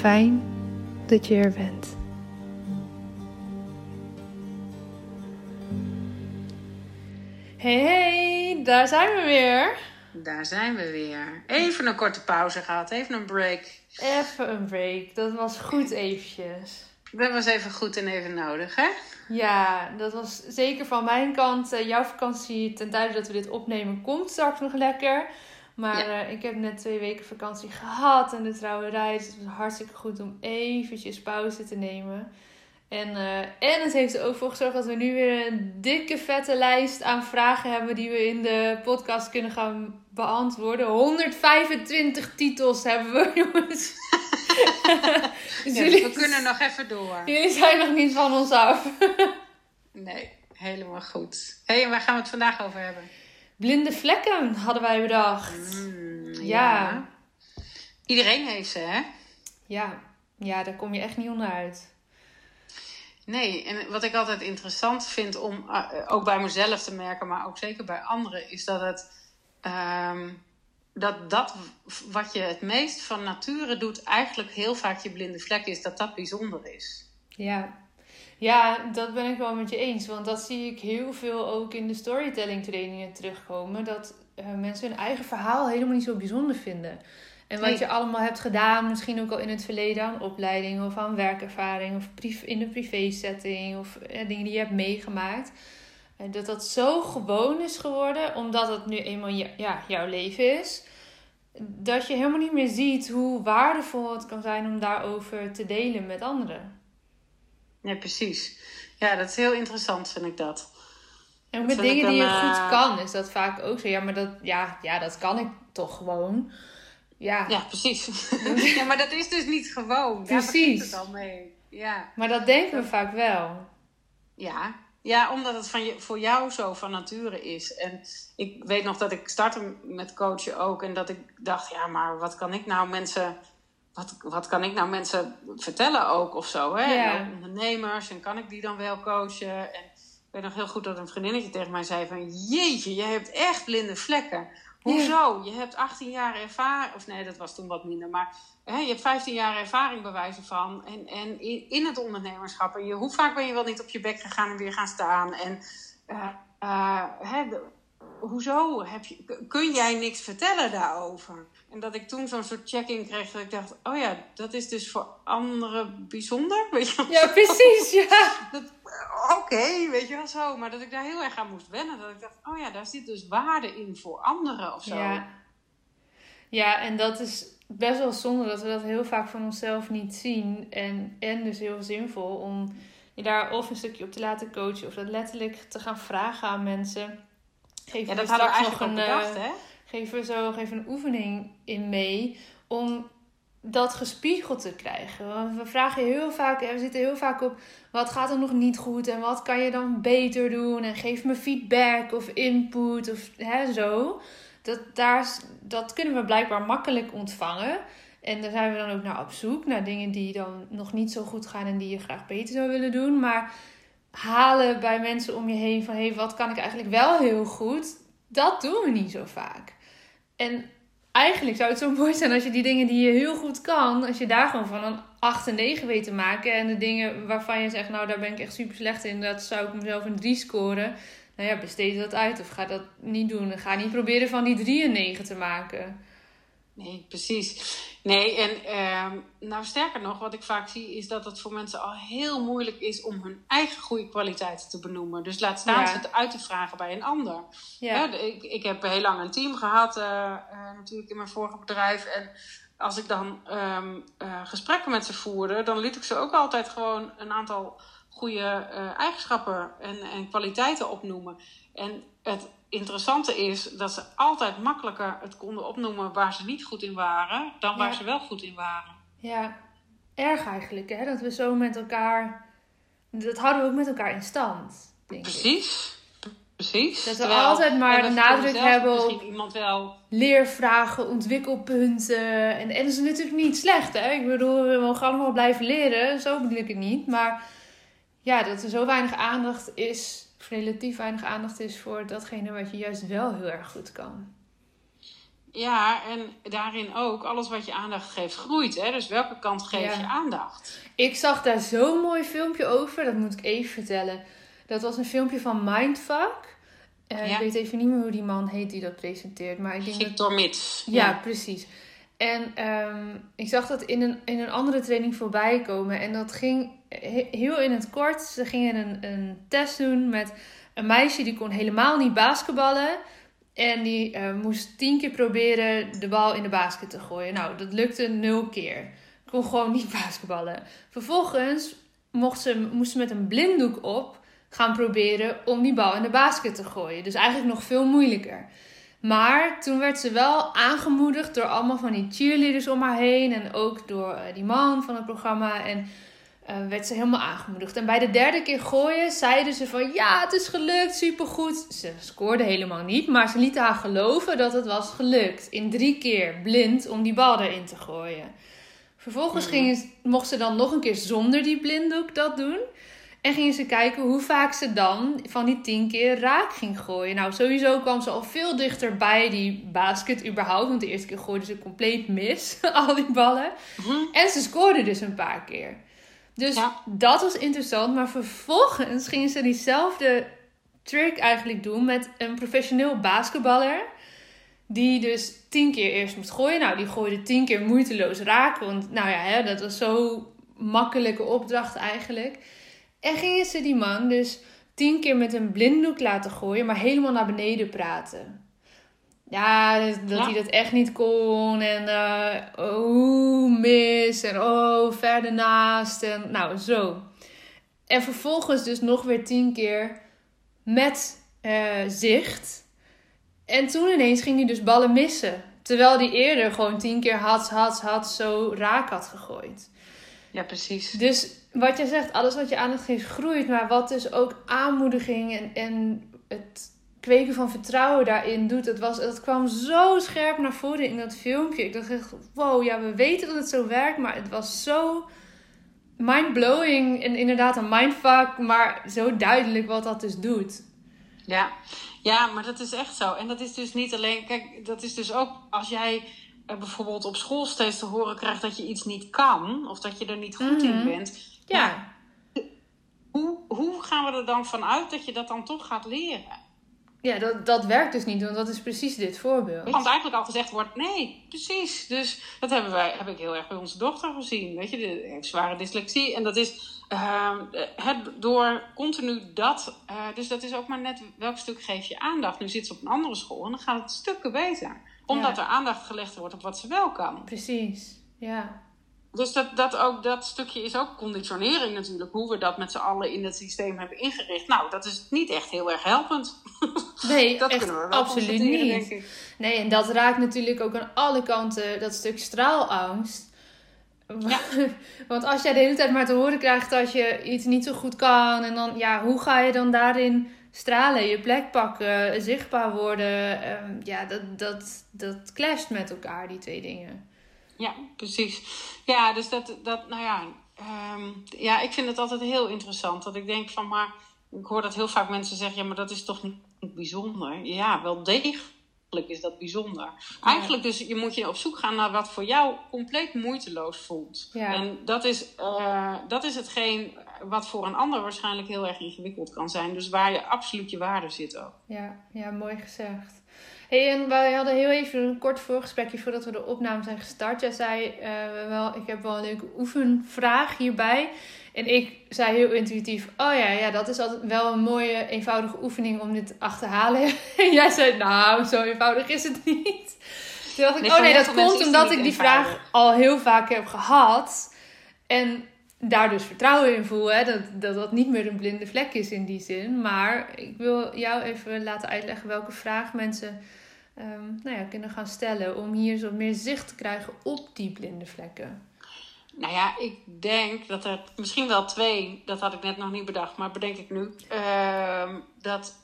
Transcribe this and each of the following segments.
Fijn dat je er bent. Hey, hey, daar zijn we weer. Daar zijn we weer. Even een korte pauze gehad, even een break. Even een break, dat was goed eventjes. Dat was even goed en even nodig, hè? Ja, dat was zeker van mijn kant. Uh, jouw vakantie ten tijde dat we dit opnemen komt straks nog lekker. Maar ja. uh, ik heb net twee weken vakantie gehad en de trouwerij. Dus het was hartstikke goed om eventjes pauze te nemen. En, uh, en het heeft er ook voor gezorgd dat we nu weer een dikke vette lijst aan vragen hebben die we in de podcast kunnen gaan beantwoorden. 125 titels hebben we, jongens. dus ja, jullie, we kunnen nog even door. Jullie zijn nog niet van ons af. nee, helemaal goed. Hé, hey, en waar gaan we het vandaag over hebben? Blinde vlekken hadden wij bedacht. Mm, ja. ja. Iedereen heeft ze, hè? Ja. ja, daar kom je echt niet onderuit. Nee, en wat ik altijd interessant vind om uh, ook bij mezelf te merken, maar ook zeker bij anderen, is dat het. Um, dat dat wat je het meest van nature doet, eigenlijk heel vaak je blinde vlek is, dat dat bijzonder is. Ja. Ja, dat ben ik wel met je eens. Want dat zie ik heel veel ook in de storytelling trainingen terugkomen. Dat uh, mensen hun eigen verhaal helemaal niet zo bijzonder vinden. En wat nee. je allemaal hebt gedaan, misschien ook al in het verleden aan opleiding of aan werkervaring of in de privé setting of eh, dingen die je hebt meegemaakt. En dat dat zo gewoon is geworden, omdat het nu eenmaal ja, jouw leven is. Dat je helemaal niet meer ziet hoe waardevol het kan zijn om daarover te delen met anderen. Ja, precies. Ja, dat is heel interessant, vind ik dat. En met dingen dan, die je uh... goed kan, is dat vaak ook zo. Ja, maar dat, ja, ja, dat kan ik toch gewoon. Ja, ja precies. ja, maar dat is dus niet gewoon. Precies. Daar het al mee. Ja. Maar dat denken we vaak wel. Ja, ja, omdat het van je, voor jou zo van nature is. En ik weet nog dat ik startte met coachen ook. En dat ik dacht, ja, maar wat kan ik nou mensen... Wat, wat kan ik nou mensen vertellen ook of zo, hè? Ja. En ondernemers, en kan ik die dan wel coachen? En ik weet nog heel goed dat een vriendinnetje tegen mij zei van... Jeetje, je hebt echt blinde vlekken. Hoezo? Je hebt 18 jaar ervaring, of nee, dat was toen wat minder, maar hè, je hebt 15 jaar ervaring bewijzen van. En, en in, in het ondernemerschap. En je, hoe vaak ben je wel niet op je bek gegaan en weer gaan staan? En uh, uh, hè, hoezo heb je, kun jij niks vertellen daarover? En dat ik toen zo'n soort check-in kreeg dat ik dacht, oh ja, dat is dus voor anderen bijzonder. Weet je ja, precies, ja. Oké, weet je wel zo. Maar dat ik daar heel erg aan moest wennen. Dat ik dacht, oh ja, daar zit dus waarde in voor anderen of zo. Ja, ja en dat is best wel zonde dat we dat heel vaak van onszelf niet zien. En, en dus heel zinvol om je daar of een stukje op te laten coachen. Of dat letterlijk te gaan vragen aan mensen. Geef ja, dat hadden we eigenlijk nog een, bedacht, hè? geef er zo geef een oefening in mee om dat gespiegeld te krijgen. Want we vragen heel vaak, we zitten heel vaak op wat gaat er nog niet goed en wat kan je dan beter doen en geef me feedback of input of hè, zo. Dat, daar, dat kunnen we blijkbaar makkelijk ontvangen. En daar zijn we dan ook naar op zoek, naar dingen die dan nog niet zo goed gaan en die je graag beter zou willen doen. Maar halen bij mensen om je heen van hé, hey, wat kan ik eigenlijk wel heel goed? Dat doen we niet zo vaak. En eigenlijk zou het zo mooi zijn als je die dingen die je heel goed kan, als je daar gewoon van een 8 en 9 weet te maken. En de dingen waarvan je zegt, nou daar ben ik echt super slecht in, dat zou ik mezelf een 3 scoren. Nou ja, besteed dat uit of ga dat niet doen. Ga niet proberen van die 3 en 9 te maken. Nee, precies. Nee, en uh, nou sterker nog, wat ik vaak zie, is dat het voor mensen al heel moeilijk is om hun eigen goede kwaliteiten te benoemen. Dus laat staan ze het uit te vragen bij een ander. Ja. ik, ik heb heel lang een team gehad, uh, uh, natuurlijk in mijn vorige bedrijf. En als ik dan um, gesprekken met ze voerde, dan liet ik ze ook altijd gewoon een aantal goede eigenschappen en, en kwaliteiten opnoemen. En het interessante is dat ze altijd makkelijker het konden opnoemen waar ze niet goed in waren, dan waar ze wel goed in waren. Ja, erg eigenlijk, hè? Dat we zo met elkaar. Dat houden we ook met elkaar in stand. Denk Precies. Ik. Precies. Dat we altijd maar de nadruk hebben op iemand wel. leervragen, ontwikkelpunten. En, en dat is natuurlijk niet slecht, hè? Ik bedoel, we mogen allemaal blijven leren. Zo bedoel ik het niet. Maar ja, dat er zo weinig aandacht is relatief weinig aandacht is voor datgene wat je juist wel heel erg goed kan. Ja, en daarin ook, alles wat je aandacht geeft groeit. Hè? Dus welke kant geef je aandacht? Ik zag daar zo'n mooi filmpje over, dat moet ik even vertellen. Dat was een filmpje van Mindfuck. Uh, Ik weet even niet meer hoe die man heet die dat presenteert. Maar ik denk Victor dat... Mits. Ja, ja, precies. En um, ik zag dat in een, in een andere training voorbij komen. En dat ging heel in het kort. Ze gingen een, een test doen met een meisje die kon helemaal niet basketballen. En die uh, moest tien keer proberen de bal in de basket te gooien. Nou, dat lukte nul keer. Kon gewoon niet basketballen. Vervolgens mocht ze, moest ze met een blinddoek op gaan proberen om die bal in de basket te gooien. Dus eigenlijk nog veel moeilijker. Maar toen werd ze wel aangemoedigd door allemaal van die cheerleaders om haar heen. En ook door uh, die man van het programma. En uh, werd ze helemaal aangemoedigd. En bij de derde keer gooien zeiden ze van ja, het is gelukt, supergoed. Ze scoorde helemaal niet, maar ze lieten haar geloven dat het was gelukt. In drie keer blind om die bal erin te gooien. Vervolgens mm. gingen, mocht ze dan nog een keer zonder die blinddoek dat doen. En gingen ze kijken hoe vaak ze dan van die tien keer raak ging gooien. Nou, sowieso kwam ze al veel dichter bij die basket überhaupt. Want de eerste keer gooide ze compleet mis, al die ballen. Mhm. En ze scoorde dus een paar keer. Dus dat was interessant. Maar vervolgens gingen ze diezelfde trick eigenlijk doen met een professioneel basketballer. Die dus tien keer eerst moest gooien. Nou, die gooide tien keer moeiteloos raken. Want nou ja, hè, dat was zo'n makkelijke opdracht eigenlijk. En gingen ze die man dus tien keer met een blinddoek laten gooien, maar helemaal naar beneden praten. Ja, dat, hij dat echt niet kon. En uh, oh, mis. En oh, verder naast. En nou, zo. En vervolgens dus nog weer tien keer met uh, zicht. En toen ineens ging hij dus ballen missen. Terwijl hij eerder gewoon tien keer had, had, had zo raak had gegooid. Ja, precies. Dus wat je zegt, alles wat je aandacht geeft groeit. Maar wat dus ook aanmoediging en, en het kweken van vertrouwen daarin doet. Het, was, het kwam zo scherp naar voren in dat filmpje. Ik dacht echt, wow, ja, we weten dat het zo werkt. Maar het was zo mindblowing en inderdaad een mindfuck. Maar zo duidelijk wat dat dus doet. Ja, Ja, maar dat is echt zo. En dat is dus niet alleen. Kijk, dat is dus ook als jij eh, bijvoorbeeld op school steeds te horen krijgt dat je iets niet kan, of dat je er niet goed in Mhm. bent. Ja. Hoe, hoe gaan we er dan vanuit dat je dat dan toch gaat leren? Ja, dat, dat werkt dus niet, want dat is precies dit voorbeeld. Want eigenlijk al gezegd wordt, nee, precies. Dus dat hebben wij, heb ik heel erg bij onze dochter gezien. Weet je, die heeft zware dyslexie. En dat is ehm, het, door continu dat... eh, dus dat is ook maar net welk stuk geef je aandacht. Nu zit ze op een andere school en dan gaat het stukken beter. Omdat Ja. er aandacht gelegd wordt op wat ze wel kan. Precies, ja. Dus dat, dat, ook, dat stukje is ook conditionering natuurlijk. Hoe we dat met z'n allen in het systeem hebben ingericht. Nou, dat is niet echt heel erg helpend. Nee, Dat echt kunnen we wel absoluut niet. denk ik. Nee, en dat raakt natuurlijk ook aan alle kanten dat stuk straalangst. Ja. Want als jij de hele tijd maar te horen krijgt dat je iets niet zo goed kan, en dan, ja, hoe ga je dan daarin stralen, je plek pakken, zichtbaar worden? Ehm, ja, dat, dat, dat clasht met elkaar, die twee dingen. Ja, precies. Ja, dus dat, dat nou ja, ehm, ja, ik vind het altijd heel interessant. Dat ik denk van, maar ik hoor dat heel vaak mensen zeggen, ja, maar dat is toch niet, bijzonder? Ja, wel degelijk is dat bijzonder. Eigenlijk dus, je moet je op zoek gaan naar wat voor jou compleet moeiteloos voelt. Ja. En dat is, eh, dat is hetgeen wat voor een ander waarschijnlijk heel erg ingewikkeld kan zijn. Dus waar je absoluut je waarde zit ook. Ja, ja mooi gezegd. Hey, en wij hadden heel even een kort voorgesprekje voordat we de opname zijn gestart. Jij zei, eh, wel, ik heb wel een leuke oefenvraag hierbij. En ik zei heel intuïtief, oh ja, ja, dat is altijd wel een mooie, eenvoudige oefening om dit te achterhalen. En jij zei, nou, zo eenvoudig is het niet. Toen dacht ik, Nee, oh nee, dat komt omdat ik die eenvoudig. vraag al heel vaak heb gehad. En daar dus vertrouwen in voel, hè? Dat, dat dat niet meer een blinde vlek is in die zin. Maar ik wil jou even laten uitleggen welke vraag mensen ehm, nou ja, kunnen gaan stellen om hier zo meer zicht te krijgen op die blinde vlekken. Nou ja, ik denk dat er misschien wel twee, dat had ik net nog niet bedacht, maar bedenk ik nu. ehm, dat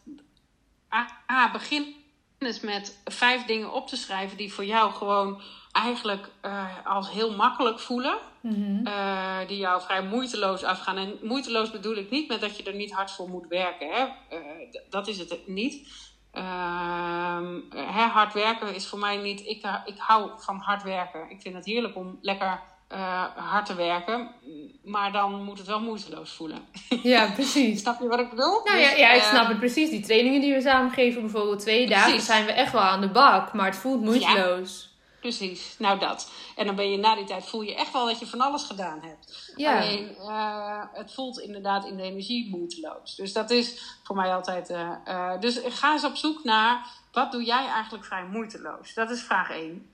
A, A, begin eens met vijf dingen op te schrijven die voor jou gewoon eigenlijk eh, als heel makkelijk voelen. Mhm. eh, die jou vrij moeiteloos afgaan. En moeiteloos bedoel ik niet met dat je er niet hard voor moet werken. Hè? Eh, dat is het niet. Ehm, hè, hard werken is voor mij niet. Ik, ik hou van hard werken. Ik vind het heerlijk om lekker eh, hard te werken. Maar dan moet het wel moeiteloos voelen. Ja, precies. Snap je wat ik bedoel? Nou Dus, ja, ja, ik eh, snap het precies. Die trainingen die we samen geven, bijvoorbeeld twee dagen, zijn we echt wel aan de bak. Maar het voelt moeiteloos. Precies, nou dat. En dan ben je na die tijd voel je echt wel dat je van alles gedaan hebt. Ja. Alleen, eh, het voelt inderdaad in de energie moeiteloos. Dus dat is voor mij altijd. eh, eh, dus ga eens op zoek naar wat doe jij eigenlijk vrij moeiteloos? Dat is vraag 1.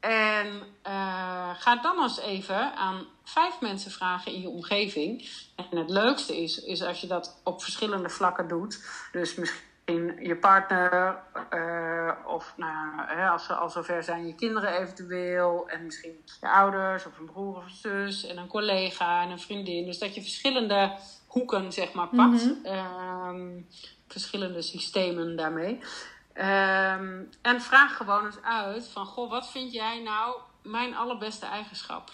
en eh, ga dan eens even aan vijf mensen vragen in je omgeving. En het leukste is, is als je dat op verschillende vlakken doet. Dus misschien je partner, eh, of nou, hè, als ze al zover zijn, je kinderen eventueel. En misschien je ouders, of een broer of een zus, en een collega en een vriendin. Dus dat je verschillende hoeken, zeg maar, pakt. Mhm. Ehm, verschillende systemen daarmee. Ehm, en vraag gewoon eens uit van, goh, wat vind jij nou mijn allerbeste eigenschap?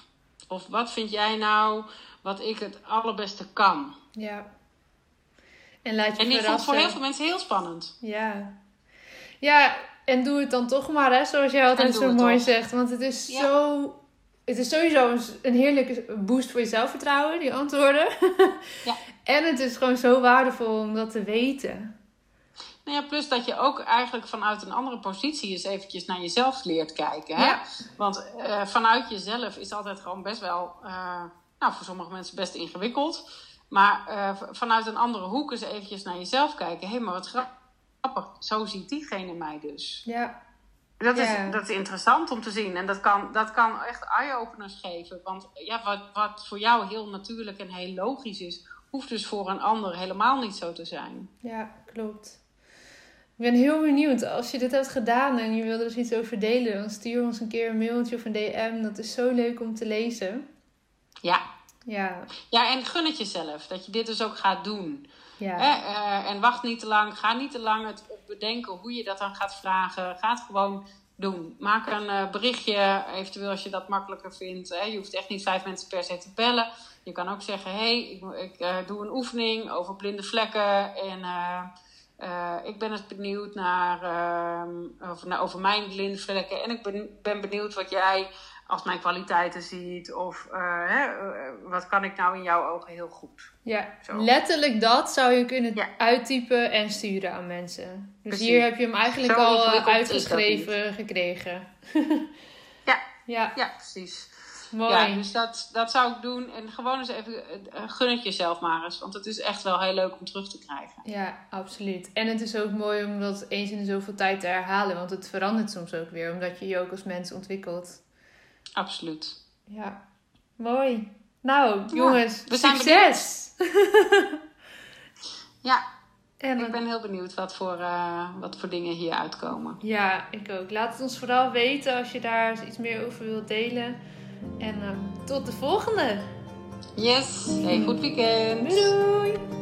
Of wat vind jij nou wat ik het allerbeste kan? Ja. En laat je En die vond voor heel veel mensen heel spannend. Ja. Ja, en doe het dan toch maar, hè, zoals jij altijd zo mooi toch. zegt. Want het is Ja. zo. Het is sowieso een, een heerlijke boost voor je zelfvertrouwen, die antwoorden. Ja. En het is gewoon zo waardevol om dat te weten. Nou ja, plus dat je ook eigenlijk vanuit een andere positie eens eventjes naar jezelf leert kijken. Hè? Ja. Want eh, vanuit jezelf is altijd gewoon best wel, eh, nou voor sommige mensen best ingewikkeld. Maar eh, vanuit een andere hoek eens eventjes naar jezelf kijken. Hé, maar wat grappig, zo ziet diegene mij dus. Ja. Dat, Ja. is, dat is interessant om te zien. En dat kan, dat kan echt eye-openers geven. Want ja, wat, wat voor jou heel natuurlijk en heel logisch is, hoeft dus voor een ander helemaal niet zo te zijn. Ja, klopt. Ik ben heel benieuwd. Als je dit hebt gedaan en je wil er dus iets over delen, dan stuur ons een keer een mailtje of een DM. Dat is zo leuk om te lezen. Ja, Ja, Ja, en gun het jezelf dat je dit dus ook gaat doen. ja. Hè? eh, en wacht niet te lang, ga niet te lang het bedenken hoe je dat dan gaat vragen. Ga het gewoon doen. Maak een eh, berichtje, eventueel als je dat makkelijker vindt. Hè? Je hoeft echt niet vijf mensen per se te bellen. Je kan ook zeggen, hé, hey, ik, ik eh, doe een oefening over blinde vlekken. En ik ben eens benieuwd naar, ehm, over, naar, over mijn blinde vlekken. En ik ben, ben benieuwd wat jij als mijn kwaliteiten ziet. Of eh, hè, eh, wat kan ik nou in jouw ogen heel goed. Ja, Zo. letterlijk dat zou je kunnen Ja. uittypen en sturen aan mensen. Dus Precies. hier heb je hem eigenlijk Zo al eh, uitgeschreven gekregen. Ja, Ja, ja precies. mooi. Ja, dus dat, dat zou ik doen. En gewoon eens even, gun het jezelf maar eens. Want het is echt wel heel leuk om terug te krijgen. Ja, absoluut. En het is ook mooi om dat eens in de zoveel tijd te herhalen. Want het verandert soms ook weer. Omdat je je ook als mens ontwikkelt. Absoluut. Ja, mooi. Nou, jongens, we zijn succes! Ja, En ik ben heel benieuwd wat voor, eh, wat voor dingen hier uitkomen. Ja, ik ook. Laat het ons vooral weten als je daar iets meer over wilt delen. En eh, tot de volgende. Yes, hey, goed weekend. Doei doei!